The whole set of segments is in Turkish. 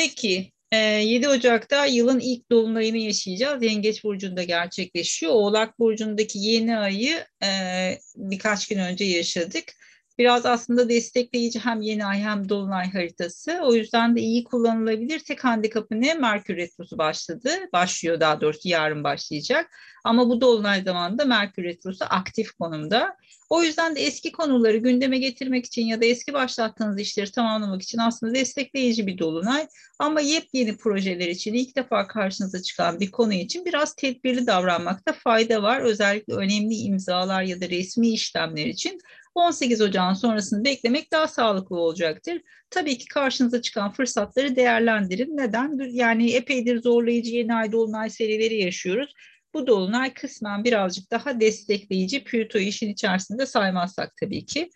Peki 7 Ocak'ta yılın ilk dolunayını yaşayacağız. Yengeç Burcu'nda gerçekleşiyor. Oğlak Burcu'ndaki yeni ayı birkaç gün önce yaşadık biraz aslında destekleyici hem yeni ay hem dolunay haritası. O yüzden de iyi kullanılabilir. Tek handikapı ne? Merkür Retrosu başladı. Başlıyor daha doğrusu yarın başlayacak. Ama bu dolunay zamanında Merkür Retrosu aktif konumda. O yüzden de eski konuları gündeme getirmek için ya da eski başlattığınız işleri tamamlamak için aslında destekleyici bir dolunay. Ama yepyeni projeler için ilk defa karşınıza çıkan bir konu için biraz tedbirli davranmakta fayda var. Özellikle önemli imzalar ya da resmi işlemler için 18 Ocağın sonrasını beklemek daha sağlıklı olacaktır. Tabii ki karşınıza çıkan fırsatları değerlendirin. Neden? Yani epeydir zorlayıcı yeni ay dolunay serileri yaşıyoruz. Bu dolunay kısmen birazcık daha destekleyici Plüto işin içerisinde saymazsak tabii ki.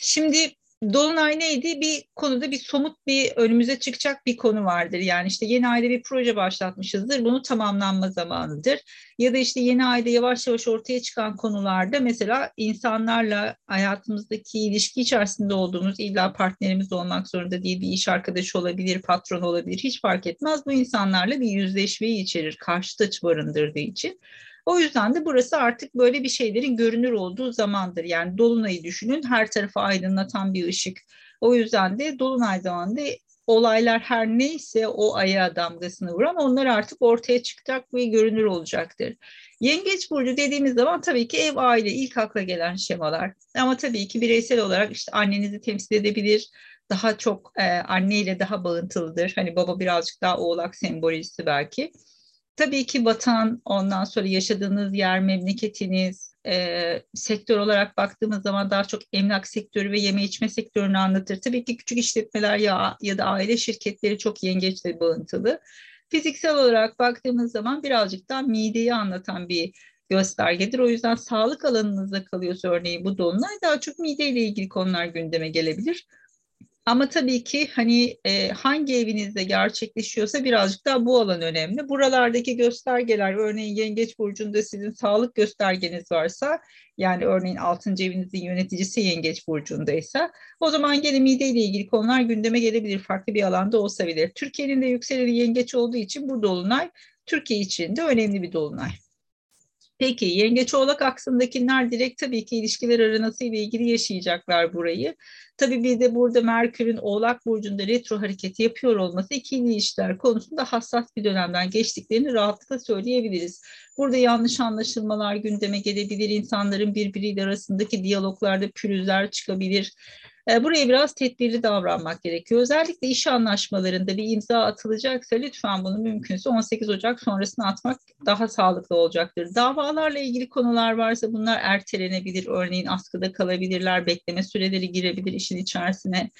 Şimdi Dolunay neydi? Bir konuda bir somut bir önümüze çıkacak bir konu vardır. Yani işte yeni ayda bir proje başlatmışızdır. Bunu tamamlanma zamanıdır. Ya da işte yeni ayda yavaş yavaş ortaya çıkan konularda mesela insanlarla hayatımızdaki ilişki içerisinde olduğumuz illa partnerimiz olmak zorunda değil. Bir iş arkadaşı olabilir, patron olabilir. Hiç fark etmez. Bu insanlarla bir yüzleşmeyi içerir. Karşıt barındırdığı için. O yüzden de burası artık böyle bir şeylerin görünür olduğu zamandır. Yani dolunayı düşünün her tarafı aydınlatan bir ışık. O yüzden de dolunay zamanında olaylar her neyse o aya damgasını vuran onlar artık ortaya çıkacak ve görünür olacaktır. Yengeç burcu dediğimiz zaman tabii ki ev aile ilk akla gelen şemalar. Ama tabii ki bireysel olarak işte annenizi temsil edebilir. Daha çok e, anneyle daha bağıntılıdır. Hani baba birazcık daha oğlak sembolojisi belki. Tabii ki vatan, ondan sonra yaşadığınız yer, memleketiniz, e, sektör olarak baktığımız zaman daha çok emlak sektörü ve yeme içme sektörünü anlatır. Tabii ki küçük işletmeler ya, ya da aile şirketleri çok yengeçle bağıntılı. Fiziksel olarak baktığımız zaman birazcık daha mideyi anlatan bir göstergedir. O yüzden sağlık alanınızda kalıyorsa örneğin bu dolunay daha çok mideyle ilgili konular gündeme gelebilir. Ama tabii ki hani e, hangi evinizde gerçekleşiyorsa birazcık daha bu alan önemli. Buralardaki göstergeler örneğin Yengeç Burcu'nda sizin sağlık göstergeniz varsa yani örneğin 6. evinizin yöneticisi Yengeç Burcu'ndaysa o zaman gene mideyle ilgili konular gündeme gelebilir. Farklı bir alanda olsa bile. Türkiye'nin de yükseleni Yengeç olduğu için bu dolunay Türkiye için de önemli bir dolunay. Peki yengeç oğlak aksındakiler direkt tabii ki ilişkiler aranası ile ilgili yaşayacaklar burayı. Tabii bir de burada Merkür'ün oğlak burcunda retro hareketi yapıyor olması ikili ilişkiler konusunda hassas bir dönemden geçtiklerini rahatlıkla söyleyebiliriz. Burada yanlış anlaşılmalar gündeme gelebilir, insanların birbiriyle arasındaki diyaloglarda pürüzler çıkabilir. E, buraya biraz tedbirli davranmak gerekiyor. Özellikle iş anlaşmalarında bir imza atılacaksa lütfen bunu mümkünse 18 Ocak sonrasına atmak daha sağlıklı olacaktır. Davalarla ilgili konular varsa bunlar ertelenebilir. Örneğin askıda kalabilirler, bekleme süreleri girebilir işin içerisine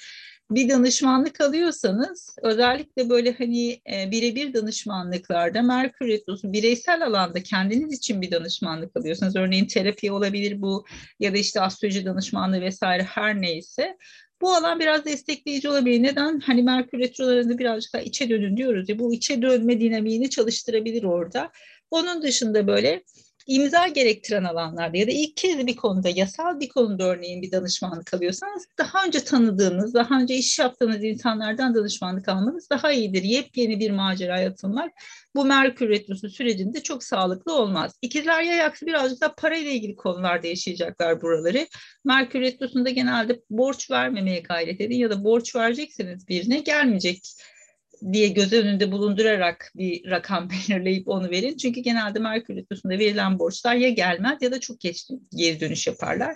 bir danışmanlık alıyorsanız özellikle böyle hani e, birebir danışmanlıklarda Merkür Retrosu bireysel alanda kendiniz için bir danışmanlık alıyorsanız örneğin terapi olabilir bu ya da işte astroloji danışmanlığı vesaire her neyse bu alan biraz destekleyici olabilir. Neden? Hani Merkür Retrolarında birazcık daha içe dönün diyoruz ya bu içe dönme dinamiğini çalıştırabilir orada. Onun dışında böyle imza gerektiren alanlarda ya da ilk kez bir konuda, yasal bir konuda örneğin bir danışmanlık alıyorsanız daha önce tanıdığınız, daha önce iş yaptığınız insanlardan danışmanlık almanız daha iyidir. Yepyeni bir maceraya atılmak bu Merkür Retrosu sürecinde çok sağlıklı olmaz. İkizler yay aksı birazcık da parayla ilgili konularda yaşayacaklar buraları. Merkür Retrosu'nda genelde borç vermemeye gayret edin ya da borç verecekseniz birine gelmeyecek diye göz önünde bulundurarak bir rakam belirleyip onu verin. Çünkü genelde Merkür Retrosu'nda verilen borçlar ya gelmez ya da çok geç geri dönüş yaparlar.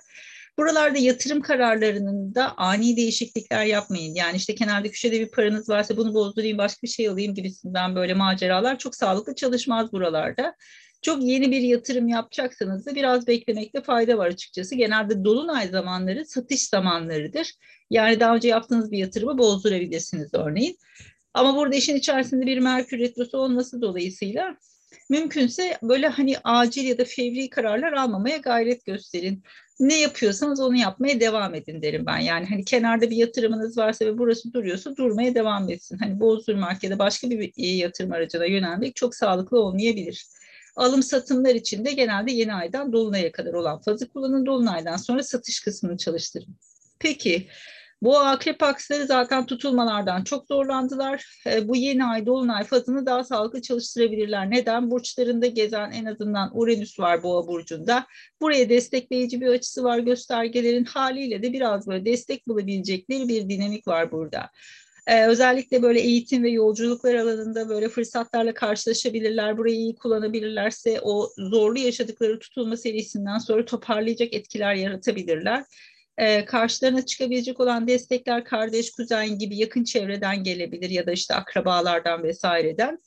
Buralarda yatırım kararlarının da ani değişiklikler yapmayın. Yani işte kenarda köşede bir paranız varsa bunu bozdurayım başka bir şey alayım gibisinden böyle maceralar çok sağlıklı çalışmaz buralarda. Çok yeni bir yatırım yapacaksanız da biraz beklemekte fayda var açıkçası. Genelde dolunay zamanları satış zamanlarıdır. Yani daha önce yaptığınız bir yatırımı bozdurabilirsiniz örneğin. Ama burada işin içerisinde bir Merkür Retrosu olması dolayısıyla mümkünse böyle hani acil ya da fevri kararlar almamaya gayret gösterin. Ne yapıyorsanız onu yapmaya devam edin derim ben. Yani hani kenarda bir yatırımınız varsa ve burası duruyorsa durmaya devam etsin. Hani bozdurmak ya da başka bir yatırım aracına yönelmek çok sağlıklı olmayabilir. Alım satımlar için de genelde yeni aydan dolunaya kadar olan fazı kullanın. Dolunaydan sonra satış kısmını çalıştırın. Peki Bu akrep aksları zaten tutulmalardan çok zorlandılar. E, bu yeni ay dolunay fazını daha sağlıklı çalıştırabilirler. Neden? Burçlarında gezen en azından Uranüs var boğa burcunda. Buraya destekleyici bir açısı var göstergelerin haliyle de biraz böyle destek bulabilecekleri bir dinamik var burada. Ee, özellikle böyle eğitim ve yolculuklar alanında böyle fırsatlarla karşılaşabilirler. Burayı iyi kullanabilirlerse o zorlu yaşadıkları tutulma serisinden sonra toparlayacak etkiler yaratabilirler. Ee, karşılarına çıkabilecek olan destekler kardeş, kuzen gibi yakın çevreden gelebilir ya da işte akrabalardan vesaireden.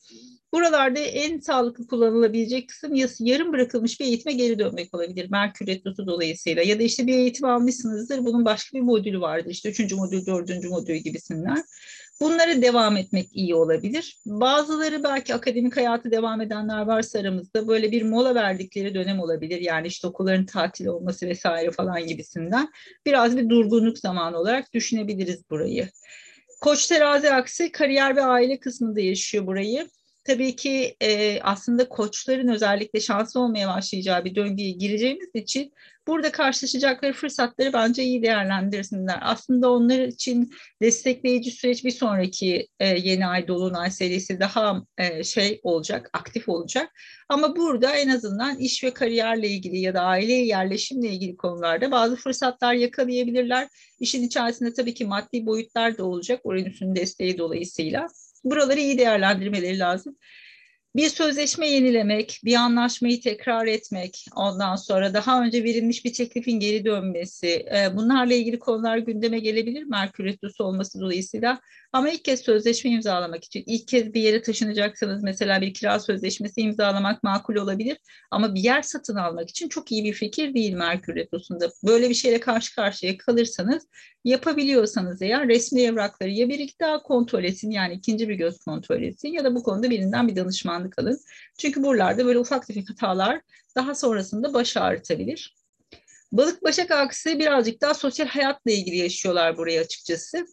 Buralarda en sağlıklı kullanılabilecek kısım yarım bırakılmış bir eğitime geri dönmek olabilir. Merkür Retrosu dolayısıyla. Ya da işte bir eğitim almışsınızdır. Bunun başka bir modülü vardır. İşte üçüncü modül, dördüncü modül gibisinden. Bunlara devam etmek iyi olabilir. Bazıları belki akademik hayatı devam edenler varsa aramızda böyle bir mola verdikleri dönem olabilir. Yani işte okulların tatil olması vesaire falan gibisinden. Biraz bir durgunluk zamanı olarak düşünebiliriz burayı. Koç terazi aksi kariyer ve aile kısmında yaşıyor burayı tabii ki e, aslında koçların özellikle şanslı olmaya başlayacağı bir döngüye gireceğimiz için burada karşılaşacakları fırsatları bence iyi değerlendirsinler. Aslında onlar için destekleyici süreç bir sonraki e, yeni ay dolunay serisi daha e, şey olacak, aktif olacak. Ama burada en azından iş ve kariyerle ilgili ya da aile yerleşimle ilgili konularda bazı fırsatlar yakalayabilirler. İşin içerisinde tabii ki maddi boyutlar da olacak Uranüs'ün desteği dolayısıyla. Buraları iyi değerlendirmeleri lazım. Bir sözleşme yenilemek, bir anlaşmayı tekrar etmek, ondan sonra daha önce verilmiş bir teklifin geri dönmesi, e, bunlarla ilgili konular gündeme gelebilir Merkür olması dolayısıyla. Ama ilk kez sözleşme imzalamak için, ilk kez bir yere taşınacaksınız mesela bir kira sözleşmesi imzalamak makul olabilir. Ama bir yer satın almak için çok iyi bir fikir değil Merkür Retrosu'nda. Böyle bir şeyle karşı karşıya kalırsanız, yapabiliyorsanız eğer resmi evrakları ya bir daha kontrol etsin yani ikinci bir göz kontrol etsin ya da bu konuda birinden bir danışmanlık alın. Çünkü buralarda böyle ufak tefek hatalar daha sonrasında baş ağrıtabilir. Balık Başak aksi birazcık daha sosyal hayatla ilgili yaşıyorlar buraya açıkçası.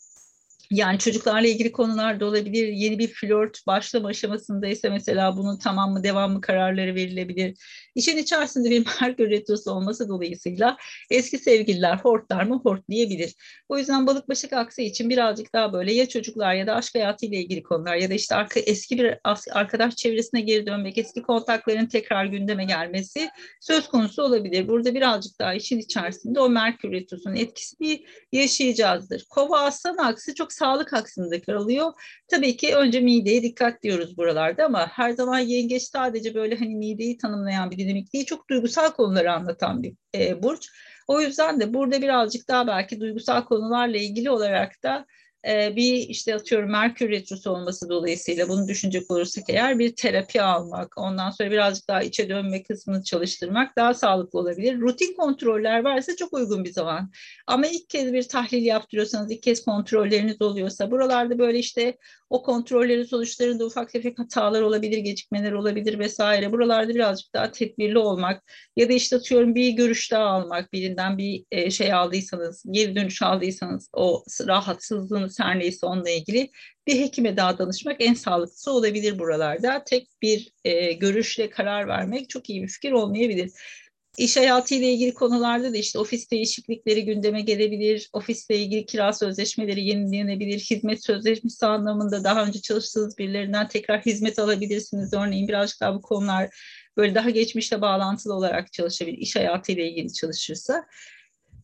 Yani çocuklarla ilgili konular da olabilir. Yeni bir flört başlama aşamasındaysa mesela bunun tamam mı devam mı kararları verilebilir. İşin içerisinde bir Merkür Retrosu olması dolayısıyla eski sevgililer hortlar mı hort diyebilir. O yüzden balık başak aksi için birazcık daha böyle ya çocuklar ya da aşk hayatıyla ilgili konular ya da işte arka, eski bir arkadaş çevresine geri dönmek, eski kontakların tekrar gündeme gelmesi söz konusu olabilir. Burada birazcık daha işin içerisinde o Merkür Retrosu'nun etkisini yaşayacağızdır. Kova aslan aksi çok sağlık aksında kalıyor. Tabii ki önce mideye dikkat diyoruz buralarda ama her zaman yengeç sadece böyle hani mideyi tanımlayan bir dinamik değil, çok duygusal konuları anlatan bir e, burç. O yüzden de burada birazcık daha belki duygusal konularla ilgili olarak da e, bir işte atıyorum Merkür Retrosu olması dolayısıyla bunu düşünecek olursak eğer bir terapi almak, ondan sonra birazcık daha içe dönme kısmını çalıştırmak daha sağlıklı olabilir. Rutin kontroller varsa çok uygun bir zaman. Ama ilk kez bir tahlil yaptırıyorsanız, ilk kez kontrolleriniz oluyorsa buralarda böyle işte o kontrollerin sonuçlarında ufak tefek hatalar olabilir, gecikmeler olabilir vesaire. Buralarda birazcık daha tedbirli olmak ya da işte atıyorum bir görüş daha almak, birinden bir e, şey aldıysanız, geri dönüş aldıysanız o rahatsızlığınız her neyse onunla ilgili bir hekime daha danışmak en sağlıklısı olabilir buralarda. Tek bir e, görüşle karar vermek çok iyi bir fikir olmayabilir. İş hayatıyla ilgili konularda da işte ofis değişiklikleri gündeme gelebilir, ofisle ilgili kira sözleşmeleri yenilenebilir, hizmet sözleşmesi anlamında daha önce çalıştığınız birilerinden tekrar hizmet alabilirsiniz. Örneğin birazcık daha bu konular böyle daha geçmişle bağlantılı olarak çalışabilir, iş hayatıyla ilgili çalışırsa.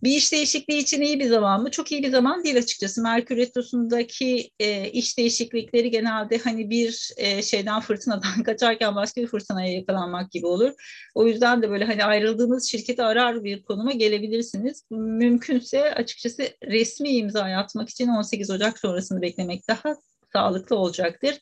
Bir iş değişikliği için iyi bir zaman mı? Çok iyi bir zaman değil açıkçası. Merkür Retrosu'ndaki e, iş değişiklikleri genelde hani bir e, şeyden fırtınadan kaçarken başka bir fırtınaya yakalanmak gibi olur. O yüzden de böyle hani ayrıldığınız şirketi arar bir konuma gelebilirsiniz. Mümkünse açıkçası resmi imza atmak için 18 Ocak sonrasını beklemek daha sağlıklı olacaktır.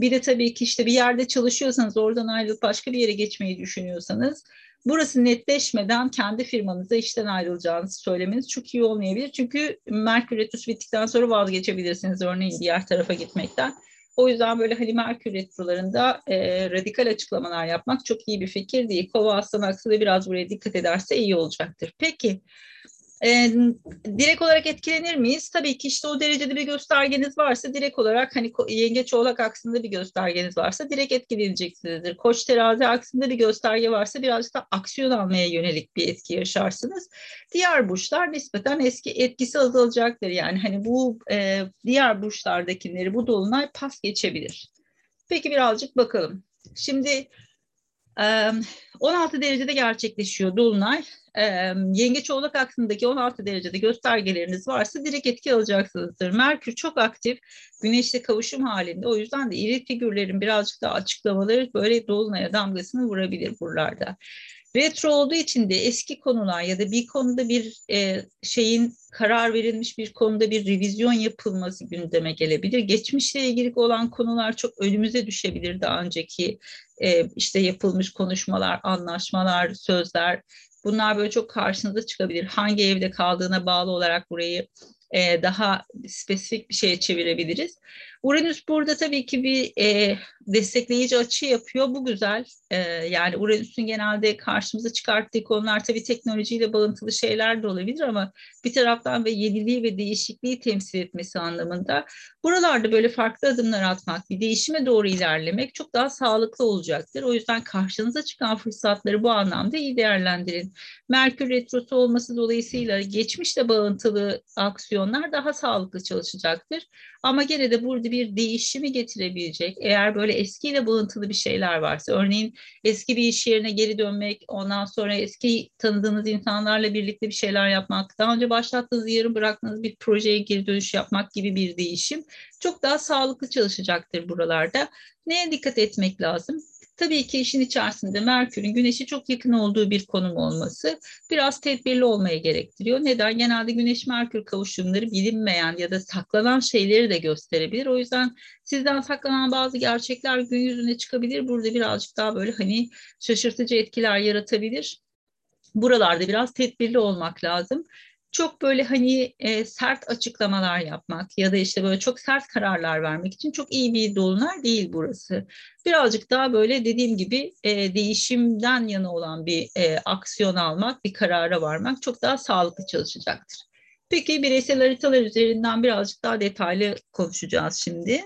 Bir de tabii ki işte bir yerde çalışıyorsanız oradan ayrılıp başka bir yere geçmeyi düşünüyorsanız Burası netleşmeden kendi firmanıza işten ayrılacağınızı söylemeniz çok iyi olmayabilir. Çünkü Merkür Retrosu bittikten sonra vazgeçebilirsiniz örneğin diğer tarafa gitmekten. O yüzden böyle hani Merkür Retrolarında e, radikal açıklamalar yapmak çok iyi bir fikir değil. Kova Aslan Aksı da biraz buraya dikkat ederse iyi olacaktır. Peki E, direkt olarak etkilenir miyiz? Tabii ki işte o derecede bir göstergeniz varsa direkt olarak hani yengeç oğlak aksında bir göstergeniz varsa direkt etkileneceksinizdir. Koç terazi aksında bir gösterge varsa birazcık da aksiyon almaya yönelik bir etki yaşarsınız. Diğer burçlar nispeten eski etkisi azalacaktır. Yani hani bu e, diğer burçlardakileri bu dolunay pas geçebilir. Peki birazcık bakalım. Şimdi 16 derecede gerçekleşiyor Dolunay. Yengeç Oğlak aksındaki 16 derecede göstergeleriniz varsa direkt etki alacaksınızdır. Merkür çok aktif, Güneşle kavuşum halinde. O yüzden de iri figürlerin birazcık daha açıklamaları böyle Dolunay'a damgasını vurabilir buralarda. Retro olduğu için de eski konular ya da bir konuda bir e, şeyin karar verilmiş bir konuda bir revizyon yapılması gündeme gelebilir. Geçmişle ilgili olan konular çok önümüze düşebilir daha önceki e, işte yapılmış konuşmalar, anlaşmalar, sözler. Bunlar böyle çok karşınıza çıkabilir. Hangi evde kaldığına bağlı olarak burayı e, daha spesifik bir şeye çevirebiliriz. Uranüs burada tabii ki bir e, destekleyici açı yapıyor. Bu güzel. E, yani Uranüs'ün genelde karşımıza çıkarttığı konular tabii teknolojiyle bağıntılı şeyler de olabilir ama bir taraftan ve yeniliği ve değişikliği temsil etmesi anlamında buralarda böyle farklı adımlar atmak, bir değişime doğru ilerlemek çok daha sağlıklı olacaktır. O yüzden karşınıza çıkan fırsatları bu anlamda iyi değerlendirin. Merkür retrosu olması dolayısıyla geçmişle bağıntılı aksiyonlar daha sağlıklı çalışacaktır. Ama gene de burada bir değişimi getirebilecek eğer böyle eskiyle bağıntılı bir şeyler varsa örneğin eski bir iş yerine geri dönmek ondan sonra eski tanıdığınız insanlarla birlikte bir şeyler yapmak daha önce başlattığınız yarım bıraktığınız bir projeye geri dönüş yapmak gibi bir değişim çok daha sağlıklı çalışacaktır buralarda. Neye dikkat etmek lazım? Tabii ki işin içerisinde Merkür'ün Güneş'e çok yakın olduğu bir konum olması biraz tedbirli olmaya gerektiriyor. Neden? Genelde Güneş-Merkür kavuşumları bilinmeyen ya da saklanan şeyleri de gösterebilir. O yüzden sizden saklanan bazı gerçekler gün yüzüne çıkabilir. Burada birazcık daha böyle hani şaşırtıcı etkiler yaratabilir. Buralarda biraz tedbirli olmak lazım çok böyle hani e, sert açıklamalar yapmak ya da işte böyle çok sert kararlar vermek için çok iyi bir dolunay değil burası. Birazcık daha böyle dediğim gibi e, değişimden yana olan bir e, aksiyon almak, bir karara varmak çok daha sağlıklı çalışacaktır. Peki bireysel haritalar üzerinden birazcık daha detaylı konuşacağız şimdi.